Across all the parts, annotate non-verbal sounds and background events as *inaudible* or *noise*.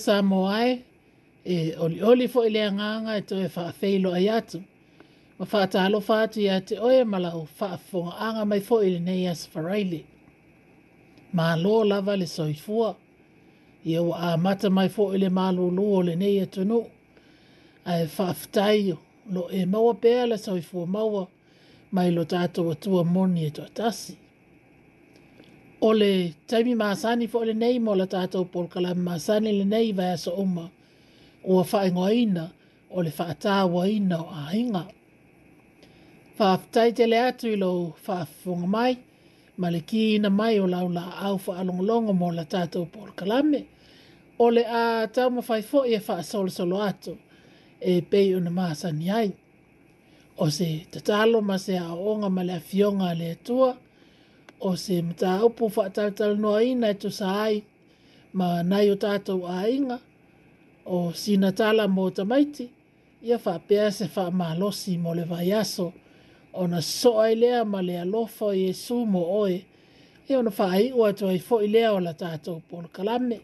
sa moai e oli oli fo ile nga to e fa feilo ai atu ma fa ta lo fa ti ate o e mala o fa fo anga mai fo ile nei as faraili ma lo lava le soi fo ye o a mata mai fo ile ma lo lo le nei to no ai fa ftai lo e mau pe ala soi fo mau mai lo tato tua mo ni e to tasi ole taimi masani fo le nei mo la tata o pol kala masani le nei vai so uma o fa ngoina o le fa waina o ainga fa tai te le atu lo fa fonga mai maliki na mai o lau la au fa long long mo la pol kala me ole a ta mo fa fo e fa sol solo atu e pe una masani ai o se tatalo ma se a onga ma le fionga tua o se mta upu whaataratara noa i nei to sa ai ma nei o tātou a inga o sina tala mō tamaiti ia whapea se wha mahalosi mō le vai aso o na soa i lea ma lea lofa i e sumo oe e ona wha ai ua tu ai fo i lea o la tātou pono kalame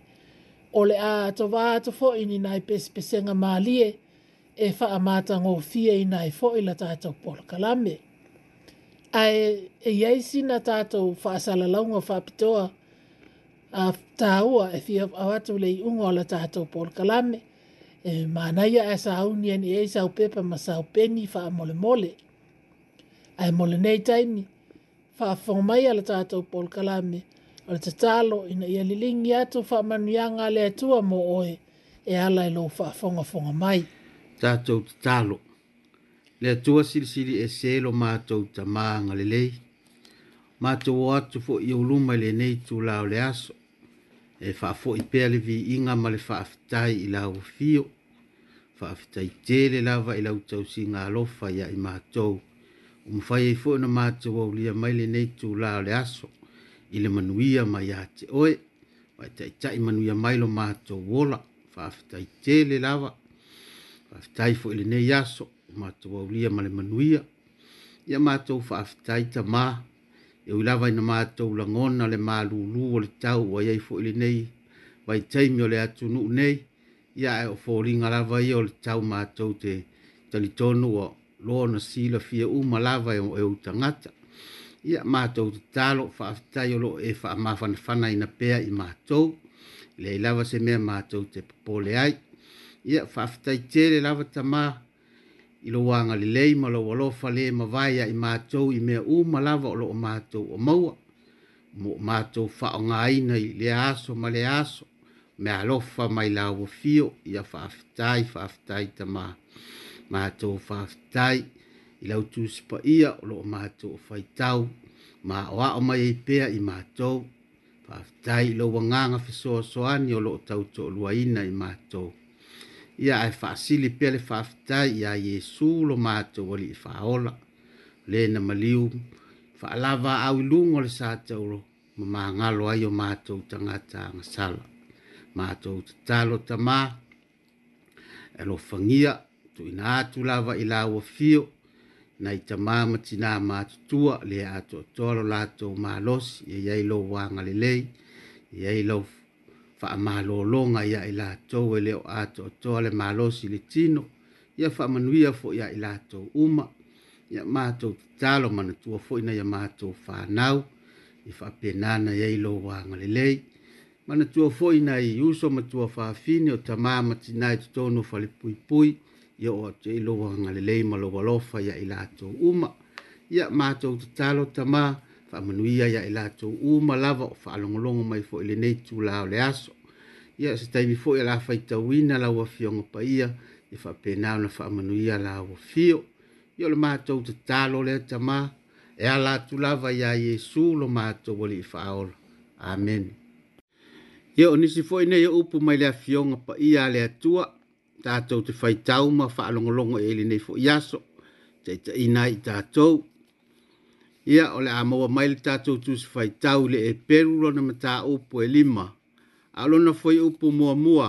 o le a to wā to fo i ni nai pesipesenga mā lie e wha amata ngō fia i nai fo i la tātou pono kalame ae e iai sina tatou faasalalauga faapitoa a tāua e fia au atu le i unga o la tātou pōl kalame. E mānai a e sa auni ani e sa upepa ma sa peni wha a mole mole. A e mole nei taimi, wha a whomai a la tātou pōl kalame. O le tatalo ina ia lilingi atu wha manuianga le atua mo oe e ala e lo wha a whonga whonga mai. Tātou tatalo le atua silisili e selo matou tamā galelei matou o atu foʻi ouluma i lenei tulā o le aso e faafoʻi pea le viiga ma le faafetai i lauafio faafetai tele lava i lau tausiga alofa iā i matou u mafai ai e foʻi ona matou aulia mai lenei tulā o le aso i le manuia ma iā te oe ma e taʻitaʻi manuia mai lo matou ola faafetai tele lava faafetai foʻi lenei aso matou aulia ma le manuia ia matou faafetaita ma e oi lava ina matou lagona le malūlū o le tau ua iai foʻi lenei vaitaimi o le atunuu nei ia e o foliga lava ia o le tau matou te talitonu ua loa ona silafia uma lava e ou e tagata ia matou tatalo faafetai o loo e faamafanafana ina pea i matou Le lava se mea matou te popole ai ia faafetai tele lava tamā i lo wanga li lei ma lo walo fa le ma vaia i mātou i mea uma lava o lo mātou o maua. Mo mātou fa o ngā ina i le aso ma le aso. Me alofa mai la wa fio i a fa aftai fa aftai ta ma. Mātou fa aftai i lau tūsipa ia o lo mātou o faitau. Ma o a o mai e pea i mātou. Fa aftai lo wanganga fisoa soani o lo tautou lua ina i mātou ia e faasili pea le faafitai iā iesu lo matou alii faaola lē na maliu faalava au i luga o le sa tauro ma magalo ai o matou tagata agasala matou tatalo tamā e lofagia tuuina atu lava i lauafio nai tamā ma tinā matutua lea atoatoa lo latou malosi e iaiai lou agalelei e iai lou fa malolonga ya ila to wele o ato to le malosi le tino ya fa manuia fo ya ila to uma ya mato talo man tu fo ina ya mato fa nau i fa penana ya ilo wa ngalele man tu fo ina i uso ma tu fa fine o tamama tinai to no fa le pui pui ya o te ilo wa ngalele ma lo ya ila to uma ya mato talo tamama fa manuia ya ila tu u malava fa longolongo mai fo ile nei tu la le aso ia se tai fo ila fa ita wina la wafiongo pa ia e fa pena na fa manuia la wafio yo le mato te talo le tama e ala tu lava ya yesu lo mato boli fa ol amen ia o nisi fo ine ia upu mai le afiongo pa ia le atua tatou te faitauma faalogologo e ilinei foʻi aso te itaʻina i tatou ia o le amaua mai le tatou tau le e peru lona mataupu e lima a lona foi upu muamua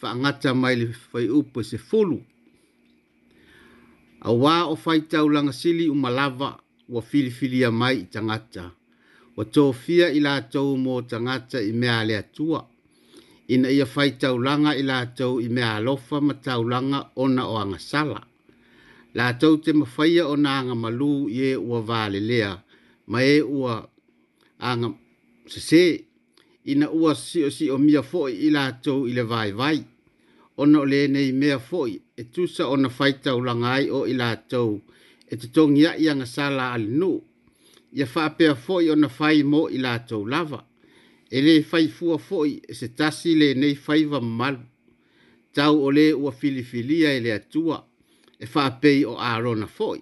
faagata mai le foi upu e sefulu auā o faitaulagasili uma lava ua filifilia mai i tagata ua tofia i latou mo tagata i mea a le atua ina ia faitaulaga i latou i mea alofa ma taulaga ona o agasala la tau te mawhaia o nga malu i e ua vale lea, ma e ua anga se se, ina ua si o si o mia foi i la tau i le vai vai. Ona o le nei mea foi, e tusa ona faita o langai o i la tau, e te tongi a i anga sala al nu, i a whaapea foi ona fai mo i la tau lava. E le fai fua foi, e se tasi le nei fai va malu, tau o le ua filifilia e le atua, e e fa pei o Aaron na foi.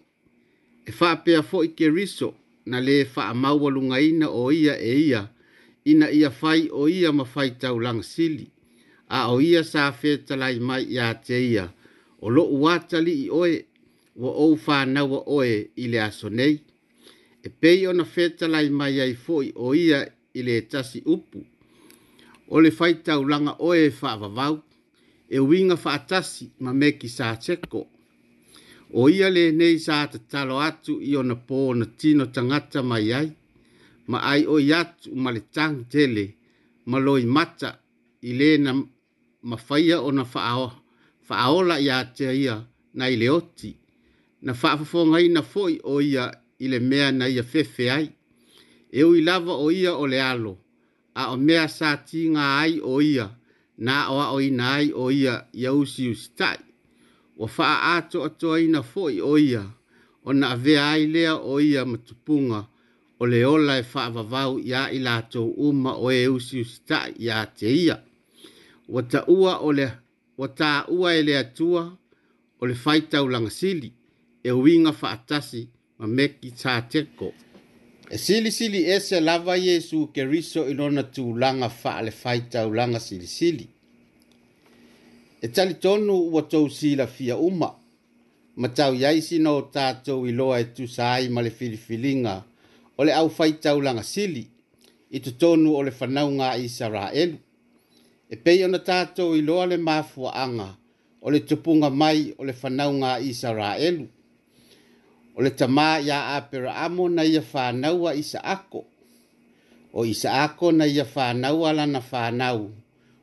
E fa pea foi ke riso na le fa a maua lunga ina o ia e ia ina ia fai o ia ma fai tau lang sili. A o ia sa fe talai mai ia te ia o lo uatali i oe wa o fa na wa oe i le aso nei. E pei o na fe talai mai ai foi o ia i le tasi upu. O le fai tau langa oe fa avavau e winga fa atasi ma meki sa tseko o ia le nei sa te talo atu i ona pō na tino tangata mai ai, ma ai o iatu ma le tang tele, ma loi mata i le na mawhaia o na whaao, whaaola i ate ia na i le oti, na whaafafonga i na foi o ia i le mea na ia fefe ai, e ui lava o ia o le alo, a o mea sa ti ai o ia, na oa o ina ai o ia i ausi ustai, wa faa ato ato ina foi oia, o na avea ai lea oia matupunga, o le ola e faa vavau ia ilato uma o e usi usita ia te ia. Wata ua o le, wata ua e le atua, o le faita ulangasili, e uinga faa tasi, ma meki tā teko. E sili sili ese lava Yesu ke riso ilona tu ulanga faa le faita ulanga sili sili e tali tonu ua tou silafia uma ma tau iai sina o tatou iloa e tusa ai ma le filifiliga o le ʻaufaitaulaga sili i totonu o le fanauga a isaraelu e pei ona tatou iloa le mafuaaga o le tupuga mai o le fanauga a isaraelu o le tamā iā aperaamo na ia fānau a isaako o isaako na ia fānau a lana fānau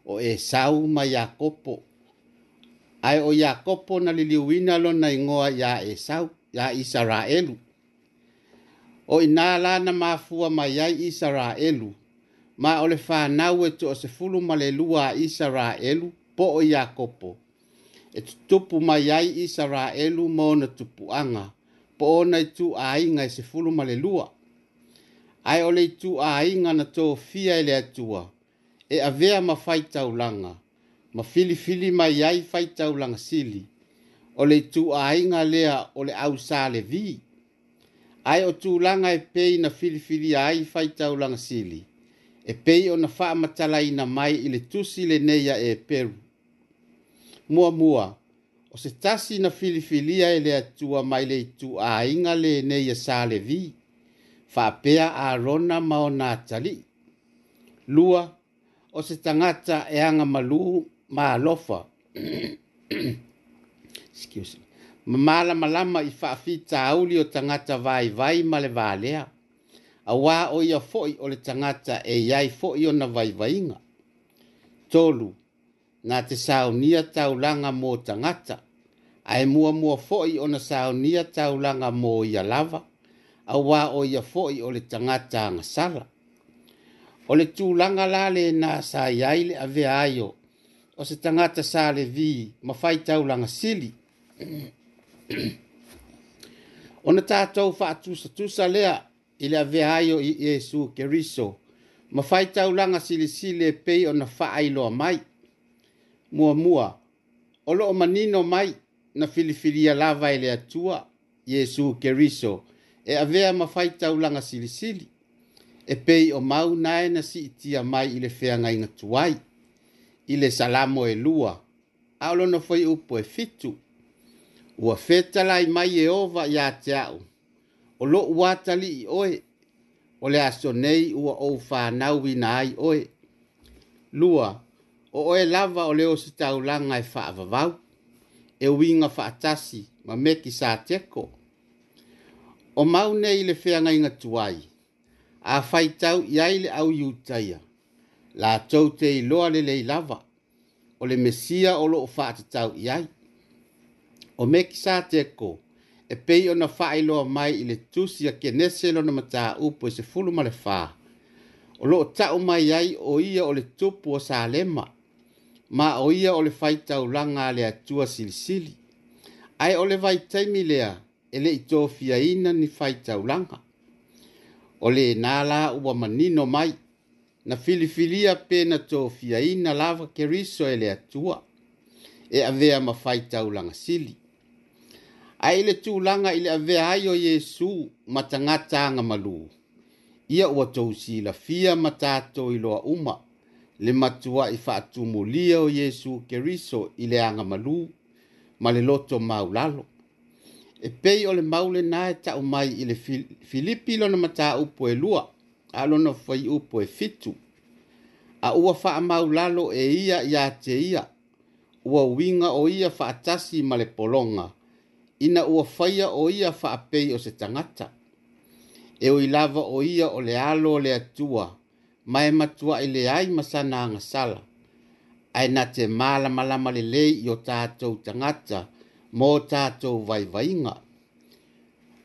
o esau ma iakopo ai o iakopo na liliuina na ingoa iā esau iā isaraelu o inala na mafua mai ai isaraelu ma e o le fanau e toʻasefulu ma le isaraelu po o Yakopo. e tutupu mai ai isaraelu mo ona tupuaga po ona itūāiga e sefulu malelua. Ai ole ae o le itūāiga na tofia e le atua e avea ma faitaulaga ma fili fili ma yai fai tau lang sili. O le tu a inga lea o le au sa le vi. Ai o tu langa e pei na fili fili a ai fai tau lang sili. E pei o na faa matala ina mai i le tusi le neia e peru. Mua mua, o se tasi na fili fili a ele atua mai le tu a inga le neia sa le vi. Faa pea a rona maona atali. Lua, o se tangata e anga maluhu maalofa *coughs* ma malamalama i faafitauli o tagata vai ma le valea auā o ia foi o le tagata e iai foʻi vai vaivaiga tolu na te saunia langa mo tagata ae muamua foʻi ona saunia langa mo ia lava auā o ia foi o le tagata agasala o le tulaga la lenā sa iai le avea ai o se tangata sa le vi ma fai tau langa sili. o *clears throat* na tātou wha atusa tusa lea i lea vehaio i Iesu Keriso. Ma fai tau langa sili sili e pei o na wha loa mai. Mua mua, o loo manino mai na filifilia lava i e lea tua, Iesu Keriso, e avea ma fai tau langa sili sili. E pei o mau nae na si itia mai i le whea ngai ngatuai i le salamo e lua aolona foi upu e fitu ua fetalai mai eova iā te aʻu o loʻu atalii oe o le aso nei ua ou fānauina ai oe lua o oe lava o le ositaulaga e faavavau e uiga faatasi ma meki sa teko o mau nei le feagaiga tuai afaitau i ai le au iuta ia la tau te iloa le le lava, o le mesia o lo o faa te tau iai. O me ki sa te ko, e pei o na faa iloa mai i le tusi a ke neselo na mata upo i se fulu ma le faa. O lo o tau mai iai o ia o le tupu o sa lema, ma o ia o le fai tau langa le atua silisili. Ai o le vai taimi lea, ele i tofia ina ni fai tau langa. O le nala ua manino mai, na filifilia pe na tofiaina lava keriso e le atua e avea mafai taulaga sili ae i le tulaga i le avea ai o iesu ma tagata agamalū ia ua tousilafia ma tatou i loa uma le matuaʻi faatumulia o iesu keriso i le agamalū ma le loto maulalo e pei o le mau lenā e taʻu mai i le filipi lona mataupu e lua alona fai upo e fitu. A ua faa maulalo e ia ia te ia. Ua winga o ia faa tasi male polonga. Ina ua faia o ia faa pei o se tangata. E o ilava o ia o le alo le atua. Ma e matua i le ai masana anga sala. Ai na te mala malama le lei i o tātou tangata. Mō tātou vai vainga.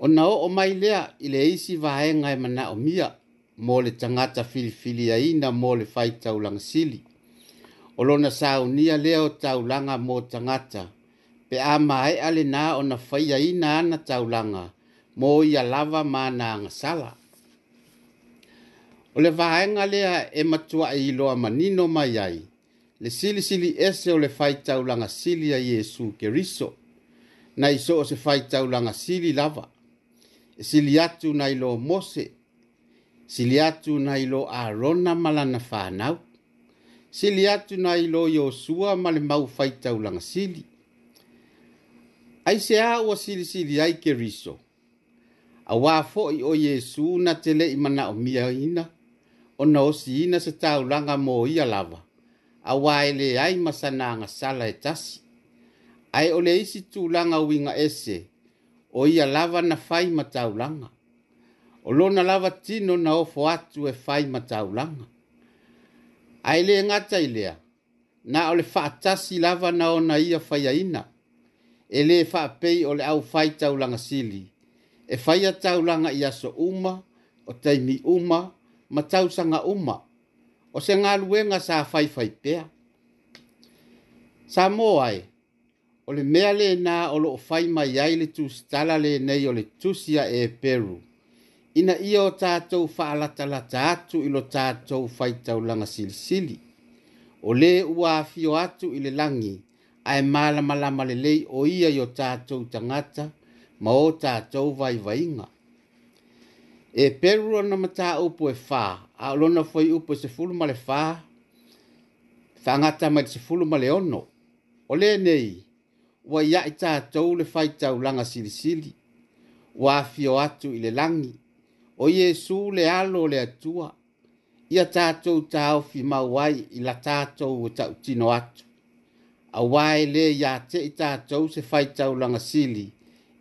O nao o mai lea i le isi vaenga e mana o mia. O mo le tangata filifili a ina mo le fai taulanga sili. O lona saunia leo taulanga mo tangata, pe a mai ale na o na fai a ina ana taulanga, mo ia lava ma na angasala. O le vahenga lea e matua e ilo a manino mai ai, le sili sili ese o le fai taulanga sili a Yesu keriso, na iso o se fai taulanga sili lava. E sili atu na ilo mose, sili atu na ilo arona malana fanau sili atu na ilo yosua male mau faita ulanga sili ai se a o sili sili ai ke riso awa fo i o yesu na tele i mana o mia ina o na osi ina se ta ulanga mo ia lava awa ele ai masana nga sala etasi ai ole isi tu ulanga winga ese o ia lava na fai mata ulanga o lona lava tino na ofo atu e fai mataulanga. Ai le ngata i lea, na o le faatasi lava na ona ia faya ina, e le faapei o le au fai taulanga sili, e faya taulanga i aso uma, o taimi uma, matausanga uma, o se ngaluenga sa fai fai pea. Samoae, o le mea le na o lo fai mai ai le tustala le nei o le tusia e peru ina ia o tatou faalatalata atu i lo tatou faitaulaga silisili o lē ua afio atu i le lagi ae malamalama lelei o ia i o tatou tagata ma o tatou vaivaiga e peru lona mataupu e fā a o lona foi upu e, e sefulu ma le fā faagata mai le sefulu ma le ono o lenei ua iaʻi tatou le faitaulaga silisili ua afio atu i le lagi o Yesu le alo le atua, ia tātou tāo fi mawai i la tātou o tau tino atu. A wai le ia te i tātou se fai tau langa sili,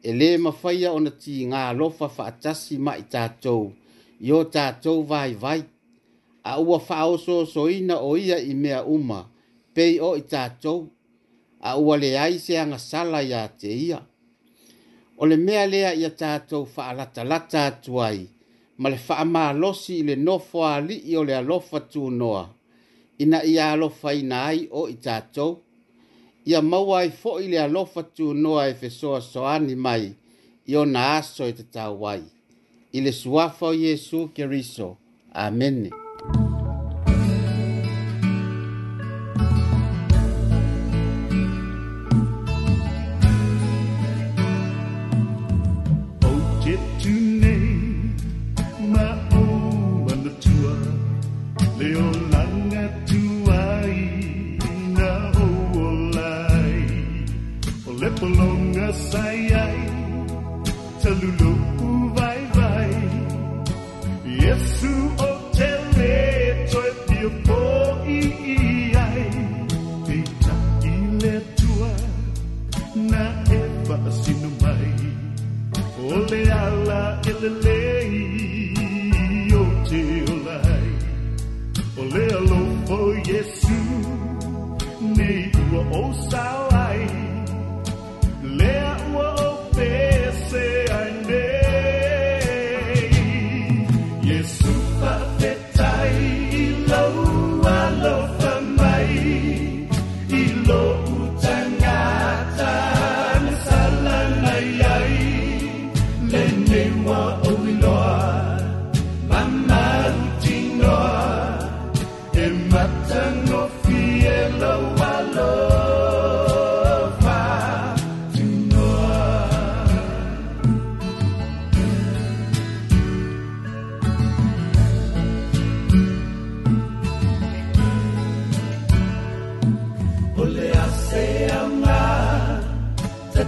e le mawhaia ona ti ngā lofa whaatasi ma i tātou, i o tātou vai vai. A ua whaoso so ina o ia i mea uma, pei o i tātou, a ua le aise anga sala ia te ia. O le mea lea ia tātou whaalata la tātuai, ma le faamālosi i le nofo ali'i o le alofa tunoa ina ia alofa ina ai o i tatou ia maua ai fo'i le alofa tunoa e fesoasoani mai i ona aso e tatau ai i le suafa o iesu keriso amene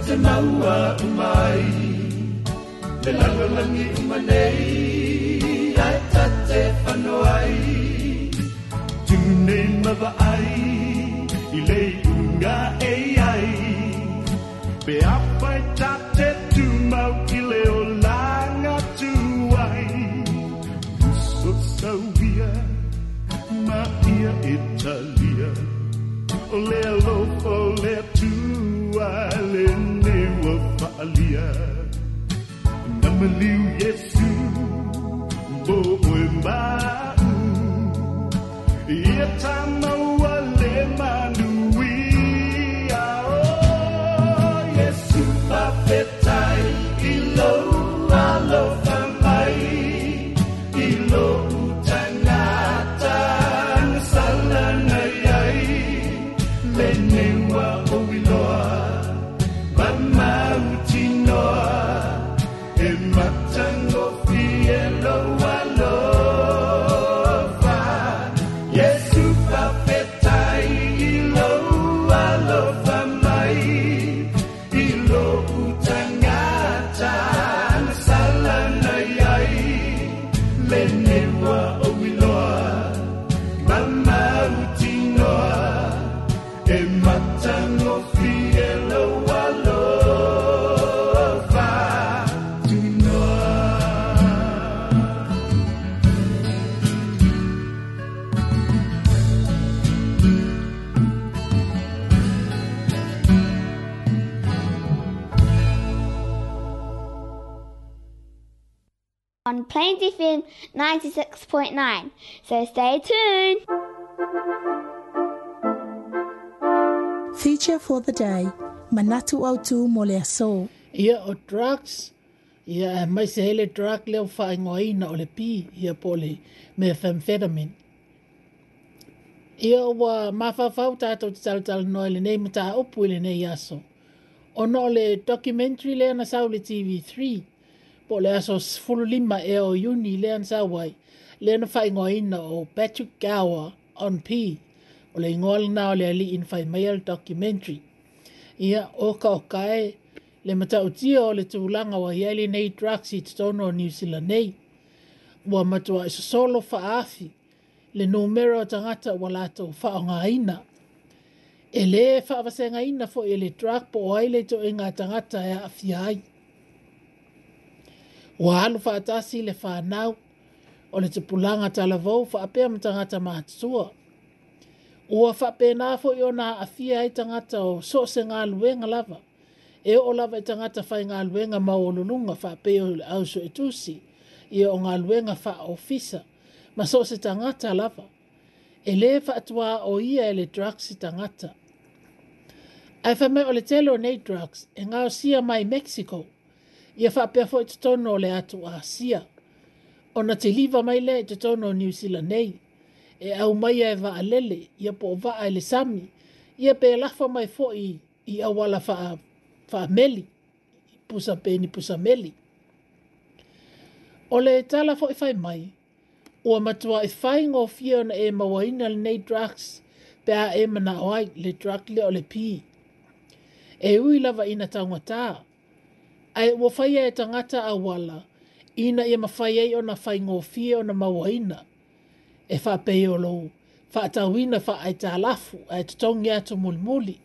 te maua mai Te langi umanei Ai ta te whanoai Tūnei mawa ai I lei unga ei ai Pe apai ta te tūmau ki leo langa tuai Usot sauia Ma ia Italia O leo Namliu Yesu Bo Mba Yep Time on Plains FM 96.9. So stay tuned. Feature for the day Manatu Autu Moleaso. Ia o drugs, ia mai se hele drug leo whaingoina o le pi, ia pole me femfetamin. Ia wa mawhawhau tātou te talatala noe le nei ma tā upu le nei aso. no le documentary le na sau le TV3. po le aso fulu lima e o yuni le an sa le na fai ngoa ina o Patrick Gower on P o le ingoa lina o le ali in fai mail documentary ia o ka o kae le mata utia o le tuulanga wa hiali nei drugs i tutono o New Zealand nei wa matua iso e solo fa afi le numero tangata wa lato fa o ina e le fa avasenga ina fo e le drug po o aile to inga tangata e afi hai ua alu faatasi i le fanau o le tupulaga talavou faapea ma tagata matutua ua faapenā foʻi ona aafia ai tagata o so o se galuega lava e oo lava i tagata faigaluega ma ua luluga faapei o le au so e tusi ia o galuega faaofisa ma so o se tagata lava e lē faatuā o ia e le drugs i tagata ae famea o le tele o nei drugs e gaosia mai mexico ia whapea fo i tono o le atu a Asia. O na te liwa mai le te tono o New Zealand nei, e au mai e wa alele, ia po wa le sami, ia pe lafa mai fo i, i awala wha meli, pusa pe ni pusa meli. O le tala fo i whai mai, ua matua i e whai ngō fia na e mawaina le nei drugs, pe a e mana oai le drug le o le pi. E ui lava ina taungataa, ai wo fai e tangata a wala ina ia mafai ai ona fai ngofie ona mawaina e fa pe yolo fa tawina fa ai talafu ai tongi atu mulmuli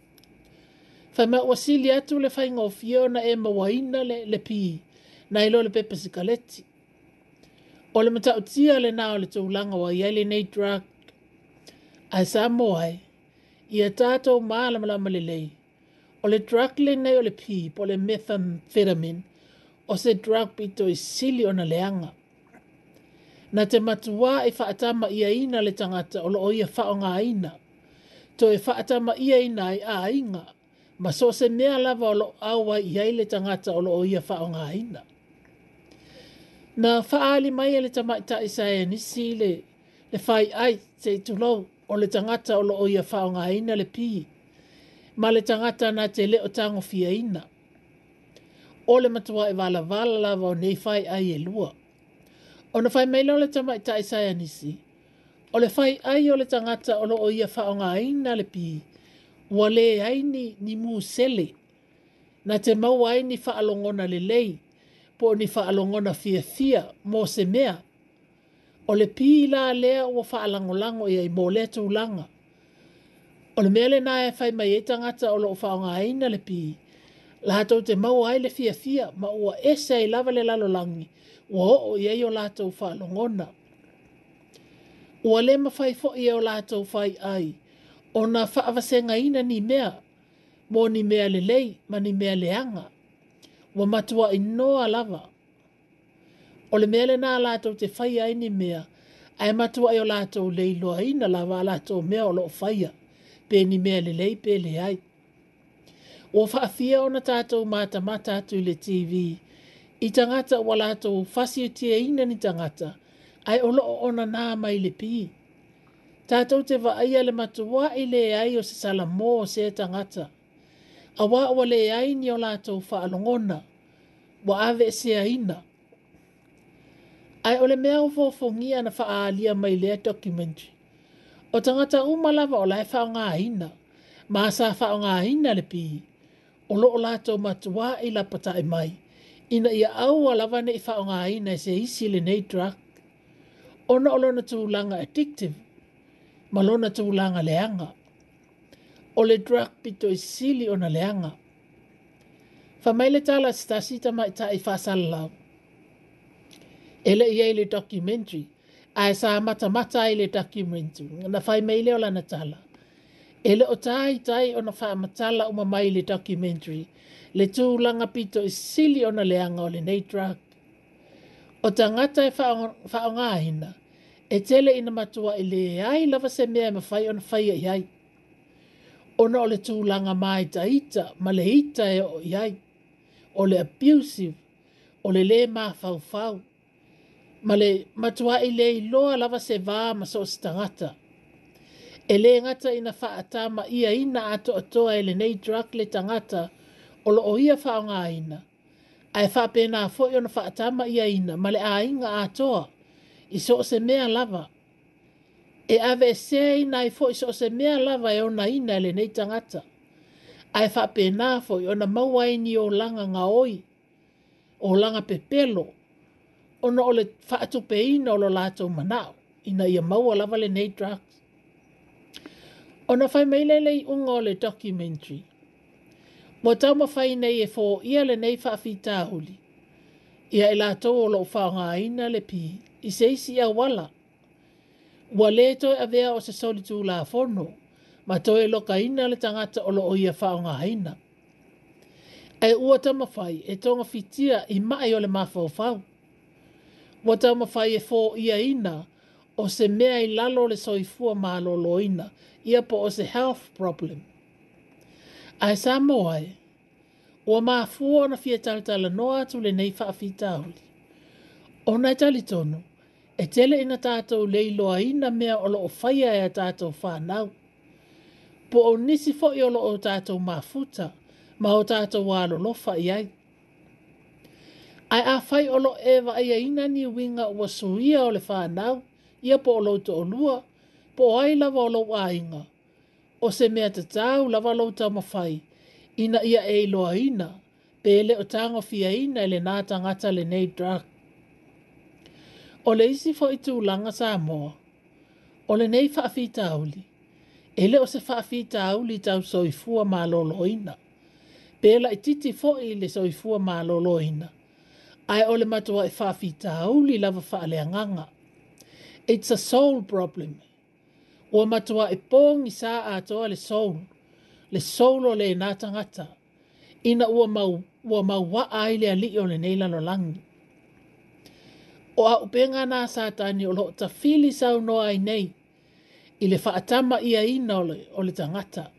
fa ma wasili atu le fai ngofie ona e mawaina le le pi na ilo le pepe sikaleti o le mata le nao le tulanga wa yale nei drug ai sa moai ia tatou malamalama lelei o le drug le nei o le pip o le methamphetamine o se drug pito i sili ona leanga. Na te matua e whaatama ia ina le tangata o loo ia whaonga ina. To e whaatama ia ina e a inga. Ma so se mea lava o loo awa ia le tangata o loo ia whaonga ina. Na whaali mai e le tamaita i e sae nisi le le whai ai te tulou o le tangata o loo ia whaonga ina le pii ma le tagata na te lē o tagofiaina o le matua e valavala lava o nei fai ai e lua ona fai mai lao le tama i taʻisaia nisi o le fai ai o le tangata o lo o ia faaaogāina le pī ua lē ai ni ni sele. na te maua ai ni faalogona lelei po o ni faalogona fiafia mo se mea o le pī la lea ua faalagolago iai mo le tulaga O le mea le nā e whai mai e tangata o loo whaonga aina le pi. La hatou te mau ai le fia fia ma ua e se ai lava le lalo langi. Ua ho o iei o lātou wha longona. Ua le ma whai fo iei e o lātou whai ai. O na whaavasenga ina ni mea. Mo ni mea le lei ma ni mea le anga. Ua matua i noa lava. O le mea le nā lātou te whai ai ni mea. Ai matua i o lātou leiloa ina lava lātou mea o loo whaiai pe ni mea lelei pe le ai. Ua whaafia ona tātou māta mata atu le TV, i tangata ua lātou whasio tia ina ni tangata, ai o loo ona nā mai le pi. Tātou te vaaia le matua i le hai o se sala mō o se tangata. A wā ua le ai ni o lātou whaalongona, wa ave e se ina. Ai ole mea o fōfongia na whaalia mai lea documentary o tangata umalava o lae whao ngā hina. Mā sā whao ngā hina le pī. O lo lātou matua i lapata e mai. Ina ia au a lava nei whao ngā hina i se isi le nei drug. O na olo na tūlanga addictive. Malo na tūlanga leanga. O le drug pito i sili o na leanga. Whamaile tāla stasi tama i tā i Ele iei Ele iei le documentary ae sa mata mata i le documentu na fai mai leo lana tala. E le tai tai o na faa matala o mai le documentary, le tū langa pito i sili ona leanga o le nei drug. O ta ngata e faa ngā hina, e tele ina matua i le ai lava se mea e mawhai ona fai i ai. Ona o le tū langa mai ta ita, ma le ita e o i ai, o le abusive, o le le maa fau fau. Male, matua matuaʻi le iloa lava se vā ma so o se tagata e lē gata ina faatāmaʻiaina a toʻatoa e lenei drug le tagata o loo ia faaaogāina ae faapenā foʻi ona faatāmaʻiaina ma le aiga atoa i so o se mea lava e ave e sea ina ai foʻi so o se mea lava e onaina e lenei fo ae faapenā foʻi ona mauaini olaga o langa pepelo ona o le faatupeina o lo latou manao ina ia maua lava lenei drugs ona faimailailei uga o le documentary ua taumafai nei e foia lenei faafitauli ia e latou o loo faaogāina le pi i se isi auala ua lē toe avea o se solitulafono ma toe lokaina le tagata o loo ia faaogāina e ua taumafai e togafitia i maʻi o le mafaufau Mo tau mawhai e fō ia ina, o se mea i lalo le soifua ma lolo ina, ia po o se health problem. Ai sa moai, ua mā fua ona fia talitala noa atu le nei whaafita huli. O nai talitono, e tele ina tātou le iloa ina mea o loo whaia e a tātou whanau. Po o nisi fo i o loo tātou mā futa, ma o tātou wā lolo fa i aiki ai a fai olo e wa ai ina ni winga wa suia o le whanau, ia po olo to onua, po ai lava olo wa inga. O se mea te tau lava olo ta mawhai, ina ia e iloa ina, pele o tango fia ina ele nā tangata le nei drug. O le isi fo itu langa sa moa, o le nei whaafi tauli, ele o se whaafi tauli tau soifua mā lolo ina, pele i titi fo i le soifua mā lolo ina ai ole matua e whawhi tāuli lawa wha alea nganga. It's a soul problem. Ua matua e pōngi sā ātoa le soul, le soul o le nā tangata, ina ua mau, ua mau wa ai le ali o le neila no langi. O a upenga nā sātani o lo ta fili sau no ai nei, i le whaatama ia ina o le, o le tangata.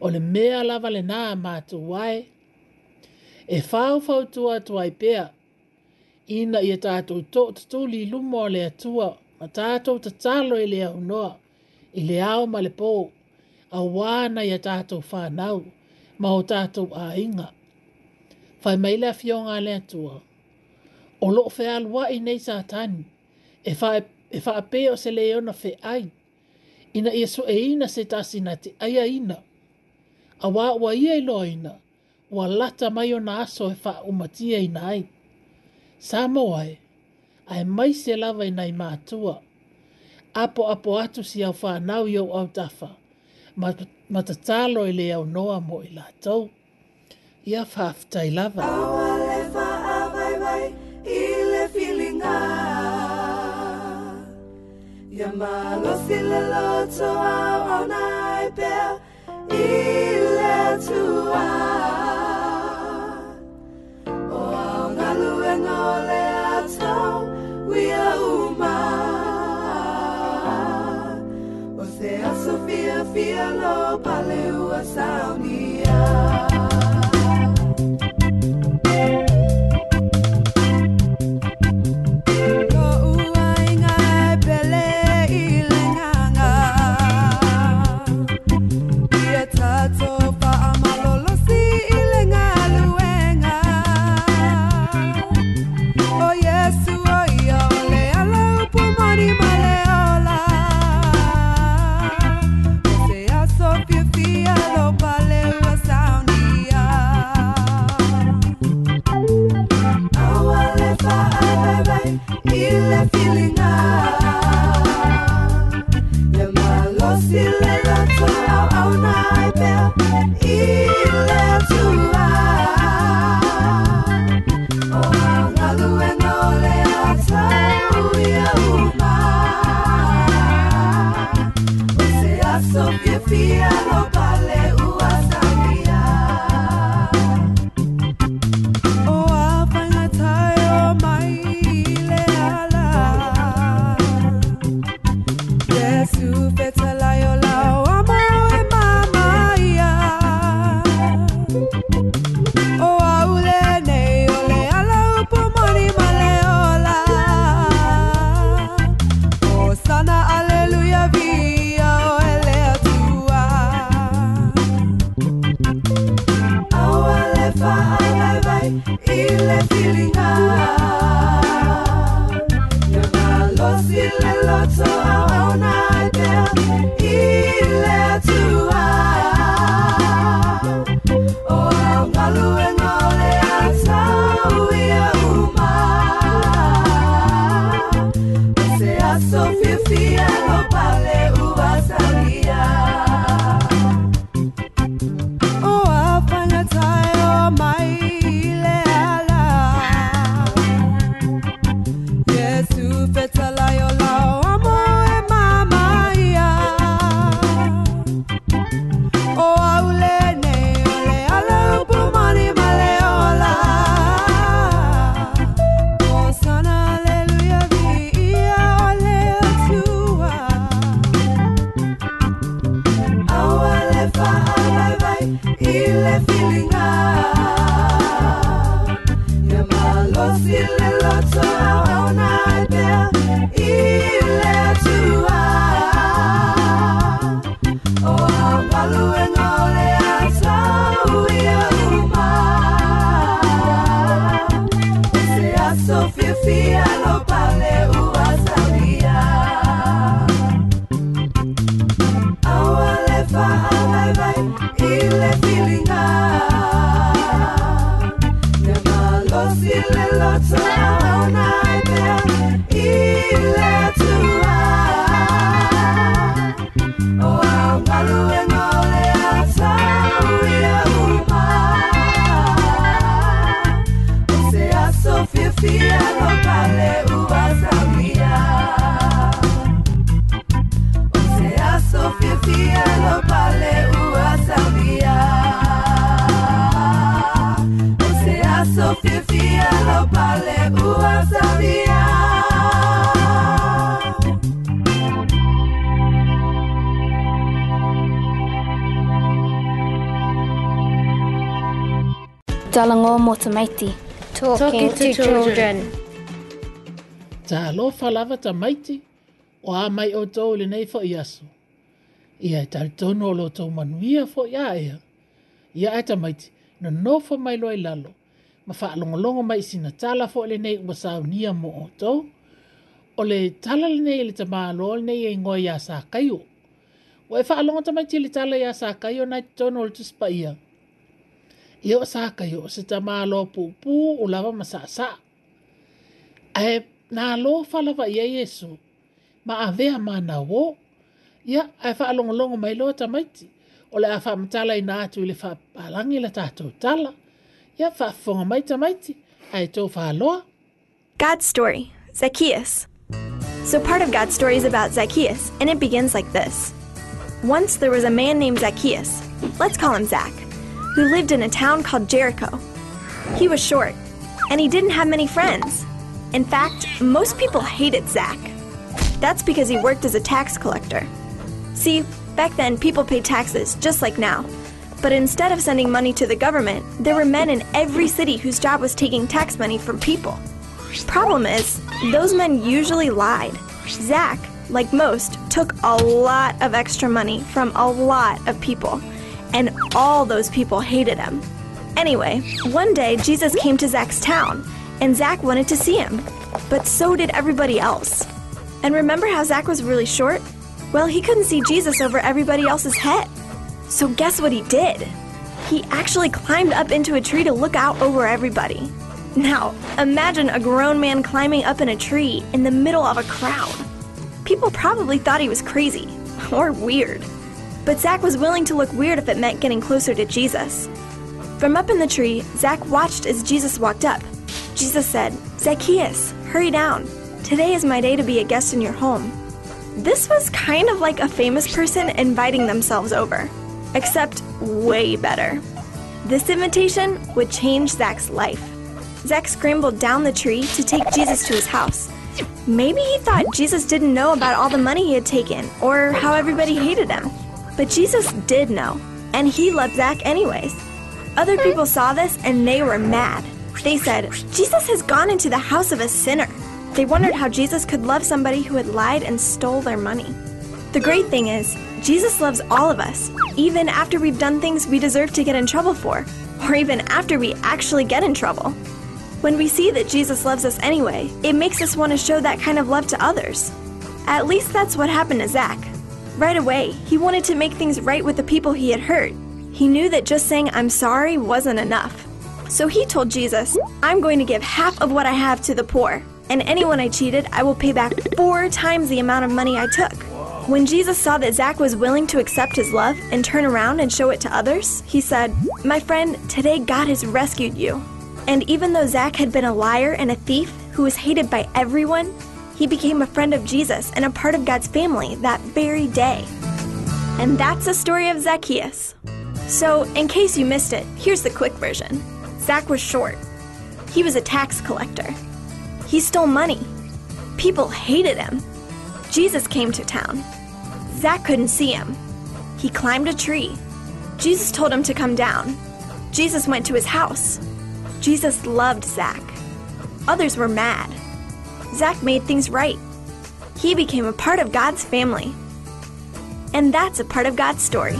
O le mea lava le nā mātua wae, e whaawhau tua tua i pea. Ina i e tātou tō te tūli i lumo a lea tua, ma tātou te talo i e lea unoa, i lea au ma le pō, a wāna i e tātou whānau, ma o tātou a inga. Whai maila fionga lea tua. O lo fe alua i nei sa tani, e whae e wha e o se leo na ai. Ina ia su e ina se tasi na te aia ina. A wā ua ia i loa ina ua lata mai ona aso e wha umatia i nai. Samoa e, ai mai se lava i nai mātua. Apo apo atu si au whanau i au au tawha, ma ta tālo i le au noa mo i lātou. Ia whaafta i lava. Awa le wha awai wai i le whilinga. Ia mālo si le loto au au nai. motamaiti. Talking to children. Ta lo falava ta maiti o a mai o tō le nei fo i aso. Ia e tal tono o lo tō manuia fo i a ea. Ia e ta maiti na nofo mai loa i lalo. Ma wha alongolongo mai sina tala fo le nei ua sao nia mo o tō. O le tala le nei le ta maa loa le nei e ngoi a sa kaiu. Ua e wha alongo ta maiti le tala i a sa kaiu na i tono o le tuspa ia. Ia. yo saka yo se tama lo pupu o lava masasa. Ae nā lo falawa ia Yesu, ma a vea mana wo, ia ae wha alongolongo mai loa tamaiti, o le a wha matala i nā atu i le wha palangi la tātou tala, ia wha fonga mai tamaiti, ae tō wha loa. God's story, Zacchaeus. So part of God's story is about Zacchaeus, and it begins like this. Once there was a man named Zacchaeus. Let's call him Zach who lived in a town called Jericho. He was short, and he didn't have many friends. In fact, most people hated Zach. That's because he worked as a tax collector. See, back then people paid taxes just like now. But instead of sending money to the government, there were men in every city whose job was taking tax money from people. Problem is, those men usually lied. Zach, like most, took a lot of extra money from a lot of people and all those people hated him. Anyway, one day Jesus came to Zach's town, and Zach wanted to see him, but so did everybody else. And remember how Zach was really short? Well, he couldn't see Jesus over everybody else's head. So guess what he did? He actually climbed up into a tree to look out over everybody. Now, imagine a grown man climbing up in a tree in the middle of a crowd. People probably thought he was crazy or weird. But Zach was willing to look weird if it meant getting closer to Jesus. From up in the tree, Zach watched as Jesus walked up. Jesus said, Zacchaeus, hurry down. Today is my day to be a guest in your home. This was kind of like a famous person inviting themselves over, except way better. This invitation would change Zach's life. Zach scrambled down the tree to take Jesus to his house. Maybe he thought Jesus didn't know about all the money he had taken or how everybody hated him. But Jesus did know, and he loved Zach anyways. Other people saw this and they were mad. They said, Jesus has gone into the house of a sinner. They wondered how Jesus could love somebody who had lied and stole their money. The great thing is, Jesus loves all of us, even after we've done things we deserve to get in trouble for, or even after we actually get in trouble. When we see that Jesus loves us anyway, it makes us want to show that kind of love to others. At least that's what happened to Zach right away. He wanted to make things right with the people he had hurt. He knew that just saying, I'm sorry, wasn't enough. So he told Jesus, I'm going to give half of what I have to the poor, and anyone I cheated, I will pay back four times the amount of money I took. When Jesus saw that Zach was willing to accept his love and turn around and show it to others, he said, My friend, today God has rescued you. And even though Zach had been a liar and a thief who was hated by everyone, he became a friend of Jesus and a part of God's family that very day. And that's the story of Zacchaeus. So, in case you missed it, here's the quick version Zac was short, he was a tax collector, he stole money, people hated him. Jesus came to town. Zac couldn't see him. He climbed a tree. Jesus told him to come down. Jesus went to his house. Jesus loved Zac. Others were mad. Zach made things right. He became a part of God's family. And that's a part of God's story.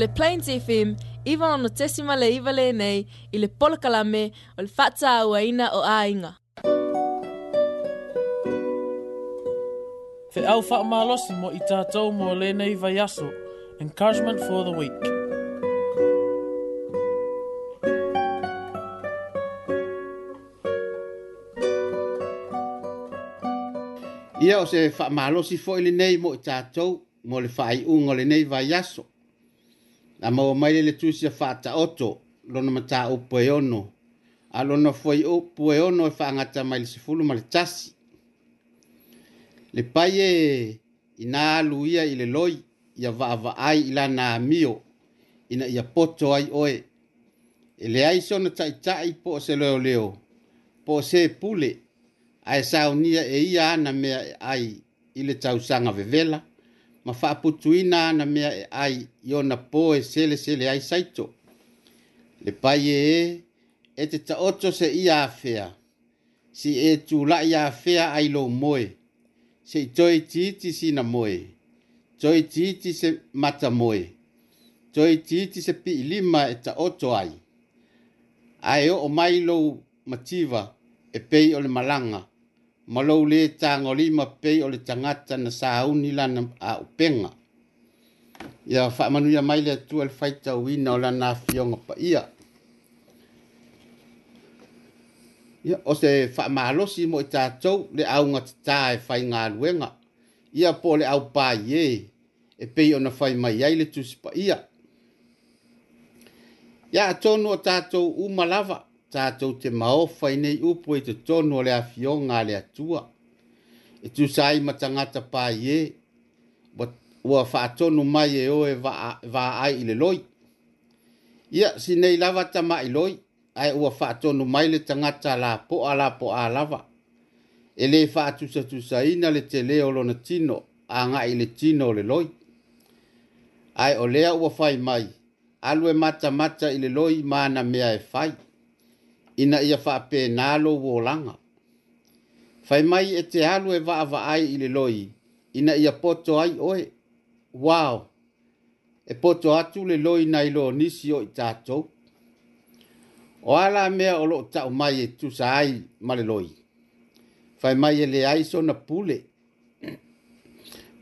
le plaintifim, iwa ono tesima le iwa le nei, i le polkalame o le whata au aina o ainga. Te au malosi mo i tātou mō lēnei vai aso, encouragement for the week. Ia o se malosi fo i nei mo i tātou, mo le whaiunga o lēnei vai aso, a maua mai le le tusi a faataoto lona mataupu e ono a lona fuai upu e ono e faagata mai le sefulu ma le tasi le pai e inā alu ia i le loi ia vaavaai i lana amio ina ia poto ai oe e leai se ona taʻitaʻi po o se leoleo po o se pule ae saunia e ia ana mea e ai i le tausaga vevela ma faaputuina na mea e ai i ona pō e selesele ai saito le pai e ē e te taoto seʻia afea si e tulaʻi afea ai lou moe seʻi toitiiti sina moe toitiiti se mata moe toitiiti se piʻilima e taoto ai ae oo mai lou mativa e pei o le malaga ma lou lē tagolima pei o le tagata na sauni lana aupega ia faamanuia mai le atua le faitauina o lana afioga paia ia o se faamalosi mo i tatou le auga tatā e faigaluega ia po o le aupaiē e pei ona fai mai ai le tusi paia ia atonu o tatou uma lava tātou te maofa i nei upo i e te tonu o le afio ngā le atua. E tu sai matangata pā ye, ua whaatonu mai e oe vā ai i le loi. Ia, si nei lava ta mai loi, ai ua whaatonu mai le tangata la po a la po a lava. E le whaatusa tu saina le te leo lo na tino, a ngā i le tino le loi. Ai o lea ua whai mai, alue mata mata i le loi mana mea e whai ina ia faape nalo wolanga. Fai mai e te alu e vaa vaa ai ili loi, ina ia poto ai oe, wow, e poto atu le loi na ilo nisi o i tātou. O ala mea o loo tau mai e tusa ai male loi. Fai mai e le aiso na pule.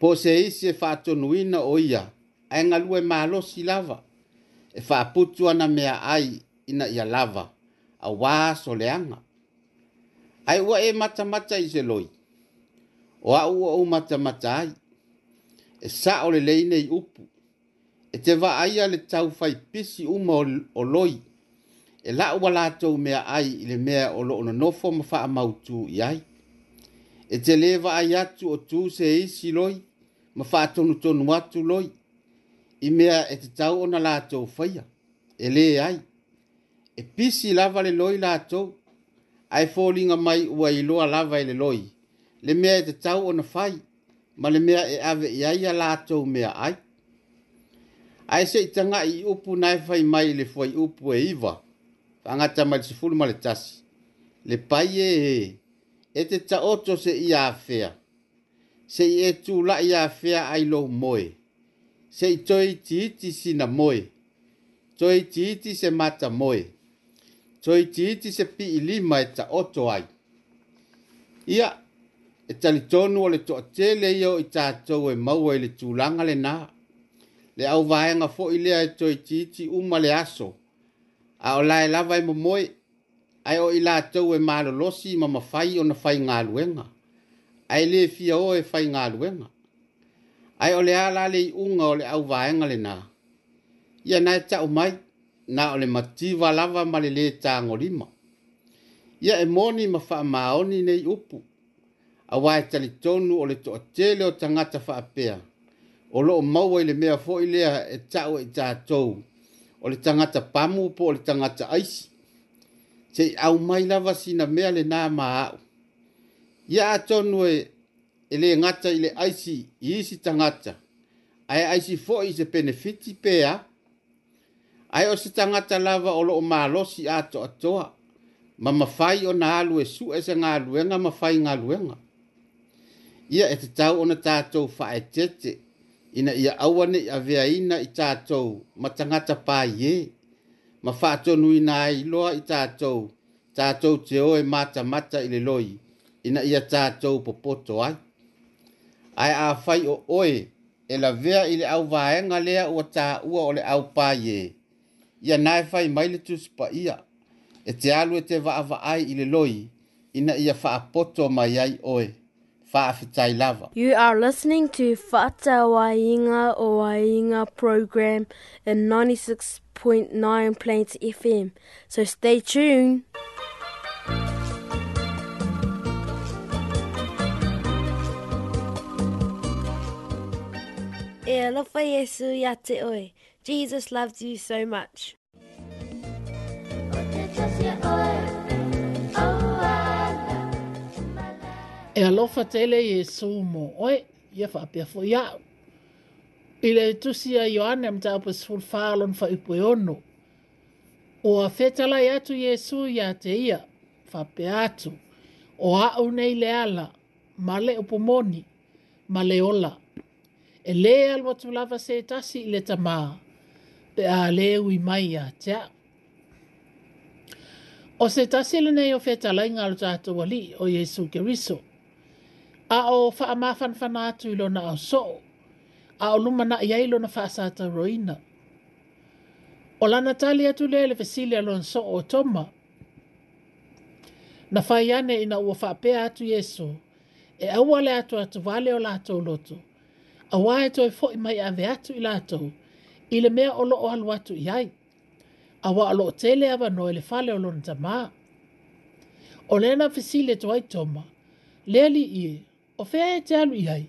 Po se isi e nuina o ia, a ngalue maa lo si lava, e faa putu ana mea ai ina ia lava. a wā so leanga. Ai ua e mata mata i se loi. O a ua o mata mata ai. E sa o le leine i upu. E te va aia le tau fai pisi uma o loi. E la ua lātou mea ai i le mea o lo ono nofo ma faa mautu i ai. E te le ai atu o tū se isi loi. Ma faa tonu tonu atu loi. I mea e te tau ona lātou faia. E le ai. e pisi lava le loi latou ae foliga mai ua iloa lava i e le loi le mea e tatau ona fai ma le mea e ave i ai a latou mea ai ae seʻi tagaʻi i upu na e fai mai i le fuai upu e iva faagata mai le sefulu ma le tasi le pai ēē e, e te taoto seʻi afea seʻi e tulaʻi afea ai lou moe seʻi toe itiiti sina moe toe itiiti se mata moe so iti iti se pi'i lima e taoto ai ia e talitonu o le toʻatele ia o i tatou e maua i le tulaga lenā le auvaega foʻi lea e toitiiti uma le aso a o la e lava e momoe ae o i latou e malolosi ma mafai ona faigaluega ae lē fia o e faigaluega ai o le a la le iʻuga o le auvaega lenā ia na e taʻu mai na ole mativa lava ma le lē tagolima ia e moni ma faamaoni nei upu auā e talitonu o le toʻatele o tagata apea. o loo maua ile mea foʻi lea e taʻu e i tatou o le tagata pamu po o le tagata aisi seʻi au mai lava sina mea lenā māaʻu ia atonu e e lē gata ile le aisi i isi tagata ae aisi foʻi i se penefiti pea ai o se tangata lava o malo si ato atoa ma mafai o na alu su e se ngā luenga mafai ngā luenga. Ia e te tau o na tātou whaetete ina ia awane a vea ina i tātou ma tangata pāie ma whātonu ina ai loa i tātou tātou te oe mata mata i le loi ina ia tātou popoto ai. Ai a whai o oe e la vea i le au vaenga lea ua tā ua o le au pāie. Ia ia nae fai mai le tusupa ia e te alu e te vaavaai i le loi ina ia faapoto mai ai oe faafitai lava you are listening to fata wainga o wainga program in 96.9 plains fm so stay tuned E alofa Yesu ya te oe. Jesus loves you so much. E alofa tele Yesu mo oe, ia whapea fo iau. I le tusi a Ioane am tau pa sifur whālon wha ipo e ono. O a whetalai atu Jesu ia te ia, whapea atu. O a nei le ala, ma le upomoni, ma le ola. E le alwa tu lava se tasi i le tamaa. pe a le ui mai a te a. O se tasile nei o feta lai ngalo tato wali o Yesu Keriso. A o faa mafan fana ilo na au so. A o luma na iai ilo na faa sata roina. O lana tali atu lele fesili alo so o toma. Na faa yane ina ua faa pea atu Yesu. E awale atu atu vale o lato loto. E a wae toi fo imai ave atu ilato. Yesu i le mea o loo alu atu i ai aua o loo tele ava noa i le fale o lona tamā o lea na fesile toai toma le alii e o fea e te alu i ai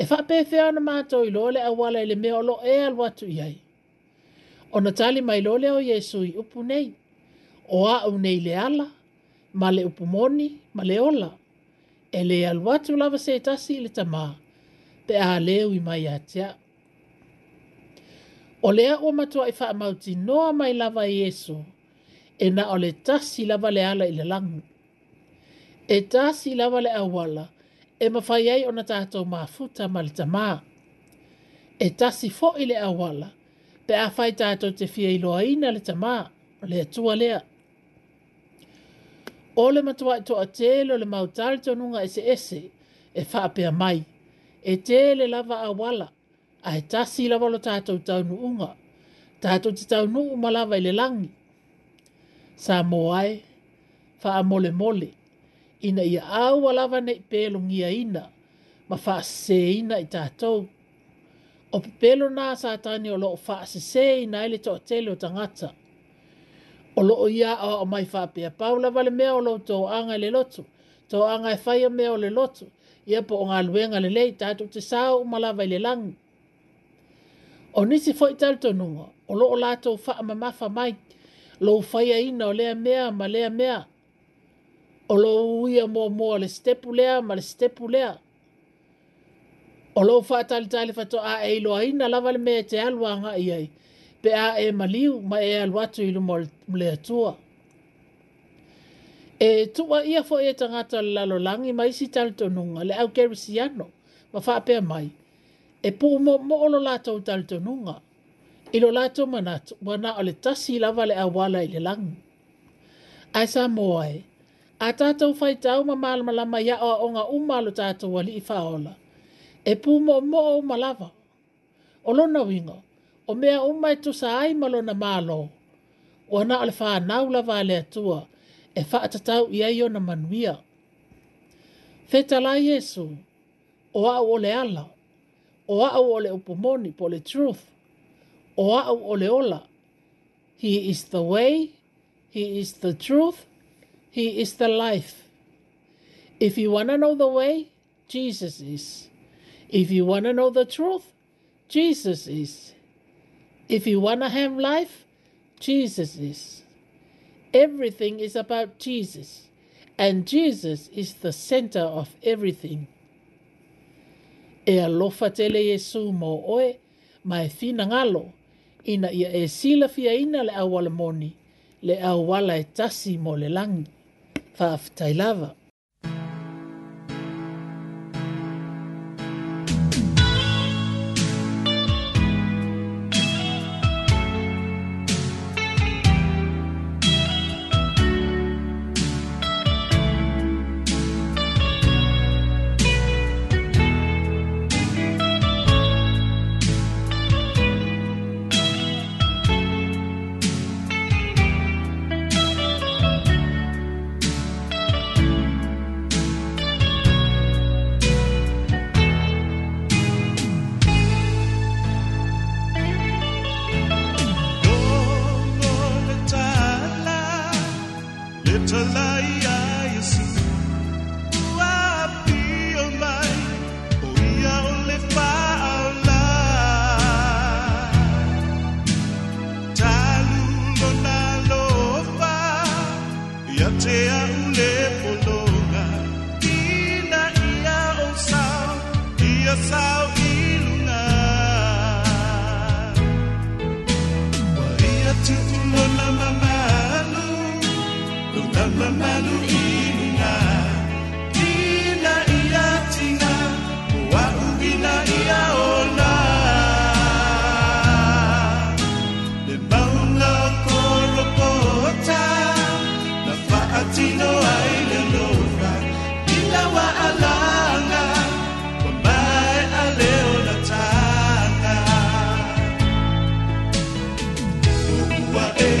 e faapefea na matou i loo le auala i le mea o loo e alu atu i ai ona tali mai loo lea o i upu nei o aʻu nei le ala ma le upu moni ma le ola e le alu atu lava se tasi i le tamā pe a leu i mai ā O lea o matua e wha mauti noa mai lava i eso. E na o le tasi lava le ala i le langu. E tasi lava le awala. E mawhai ai o na tātou mā futa ma le tamā. E tasi fo i le awala. Pe a whai tātou te fia i loa ina le tamā. Le atua lea. O le matua e toa tēlo le mautari tonunga ese ese. E wha mai. E tēle lava awala a he tasi lava lo tātou taunu unga, tātou te taunu umalawa i le langi. Sa moae, fa a mole mole, ina ia au alawa nei pelo ngia ina, ma fa se ina i tātou. O pe pelo nā sa tani o loo fa se se ina ele to tele o tangata. O loo ia o o mai fa pia paula vale mea o loo tō anga le loto, tō anga e faya mea o le loto, ia po o ngā luenga le lei tātou te sāo umalawa i le langi. O nisi foi talto nunga, o loo lato faa ma mafa mai, lo faya ina o lea mea ma lea mea, o lo uia mo mo le stepu lea ma le stepu lea. O lo faa tali tali fato a e ilo aina lava le mea te alua nga iai, pe a e maliu ma e aluatu ilu mo le atua. E tua ia fo e tangata lalo langi ma isi talto nunga le au kerisi ano, ma faa mai e pu mo mo lo la to tal nunga i lo la to manat wa na ole tasi la vale a wala i le lang e, a sa moai a tata fai tau ma mal ma lama ya o nga u ma lo tata wa li fa ola e pu mo mo o ma lava o e lo na o mea u mai to sa ai ma lo na ma lo wa na ole fa na vale tua e fa tata u ia yo na manuia fetala yesu o a ole le ala o au o le upomoni po le truth, o au o le ola. He is the way, He is the truth, He is the life. If you want to know the way, Jesus is. If you want to know the truth, Jesus is. If you want to have life, Jesus is. Everything is about Jesus, and Jesus is the center of everything. e alofa tele Yesu mo oe, ma e fina ngalo, ina ia e sila fia ina le awala moni, le awala e tasi mo le langi, faaftai lava. água de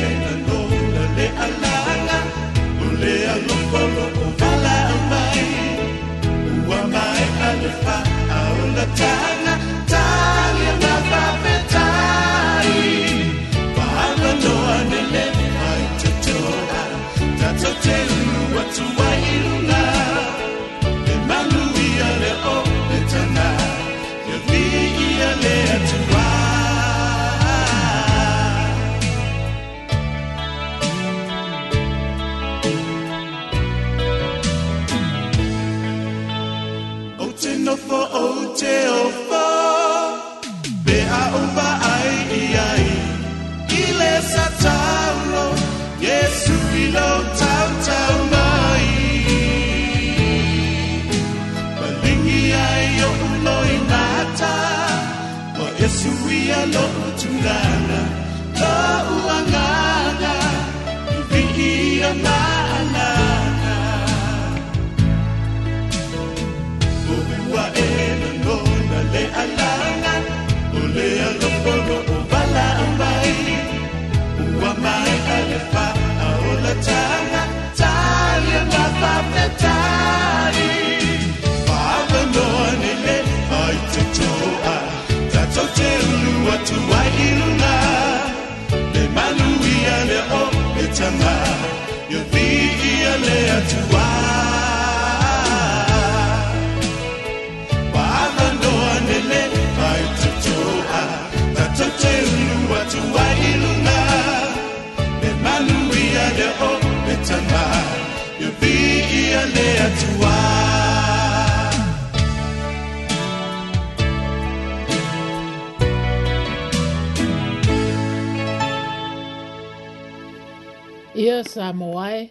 sa moae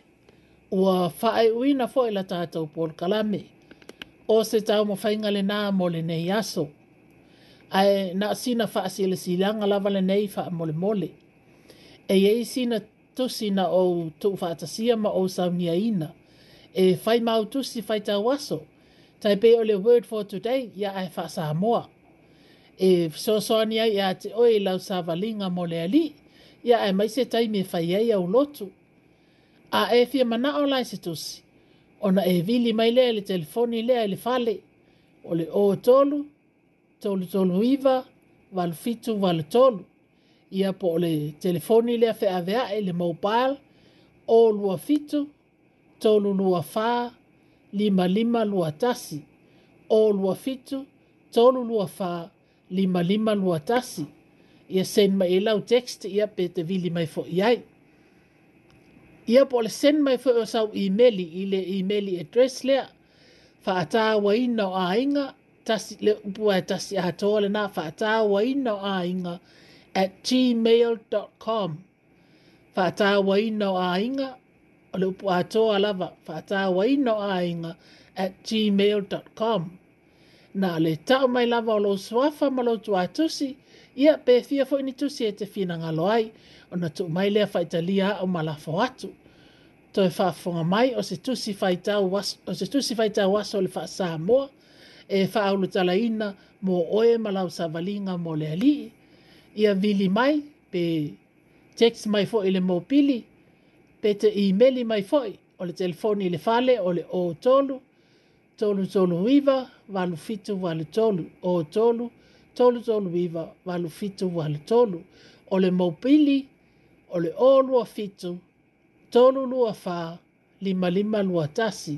ua faai uina foʻi la tatou polokalame o se tau mafaiga lenā mo lenei aso ae na asina faasilasilaga lava lenei faamolemole e iai sina tusi na ou tuufaatasia ma ou saumiaina e fai mau tusi faitau aso taipei o le word for today ia ae faasamoa e soasoani ai iā e te oe i lau savaliga mo le alii ia ae mai se taimi e fai ai au lotu a e fia mana o lai se tusi. Ona e vili mai lea le telefoni lea le fale. O le o tolu, tolu tolu iwa, walu fitu walu tolu. Ia po le telefoni lea fe avea e le mobile, o lua fitu, tolu lua faa, lima lima lua tasi. O lua fitu, tolu lua faa, lima lima lua tasi. Ia sen mai e lau text ia pe te vili mai fo iai. Ia ia po le send mai fo sau email i le email address le fa ata wa ina o ainga tasi le upua e tasi a hatoa le na fa ata wa ina o ainga at gmail.com fa ata wa ina o ainga o le upua hatoa lava fa ata wa ina o ainga at gmail.com na le tau mai lava o lo swafa malo tu atusi ia pe fia fo initusi e te fina ngaloai ia ona tuu mai lea faitalia a'o ma lafo atu toe fa'afoga mai o se tusi faitau o se tusi faitau aso o le fa'asamoa e fa'aulutalaina mo oe ma lau savaliga mo le ali'i ia vili mai pe text mai fo'i le mopili pe te imeli mai fo'i o le telefoni i le fale o le ō tolu tolu tolu iva valu fitu valu tolu ō tolu tolu tolu iva valu fitu valu tolu o le mopili o le olua fitu, tonu lua fa, lima lima lua tasi,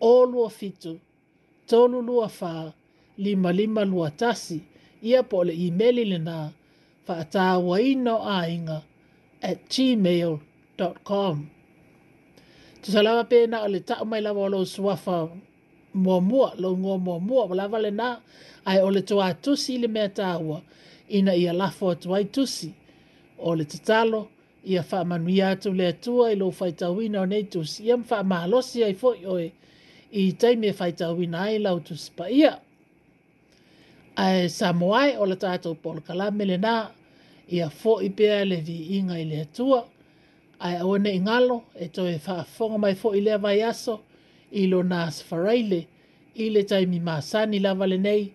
olua fitu, tonu lua fa, lima lima lua tasi, ia po le imeli le nā, fa atāwa ino ainga at gmail.com. Tu salama pē nā o le tau mai lawa o lo suafa mua mua, lo ngō mua mua, wala wale nā, ai o le toa tusi le mea tāwa, ina ia lafo atu o le tatalo ia faamanuia atu le atua i lou faitauina o nei tusia ma faamalosi ai foʻi oe i taimi e faitauina ai lau tusi ia. ae samoae o le tatou polokalame lenā ia foʻi pea le viiga i le atua ae aua neʻi galo e toe faafofoga mai foʻi le vai aso i lo lona safaraile i le taimi masani lava lenei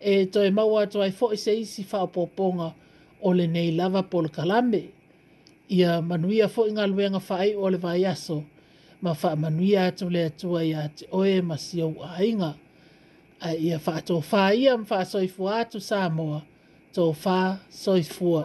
e toe maua atu ai foʻi se isi faaopoopoga o le nei lava po kalambe ia manuia foʻi galuega fai o le vaiaso ma faamanuia atu le atua iā te oe ma siou aiga ae ia faatofā ia ma faasoifua atu samoa to fa soifua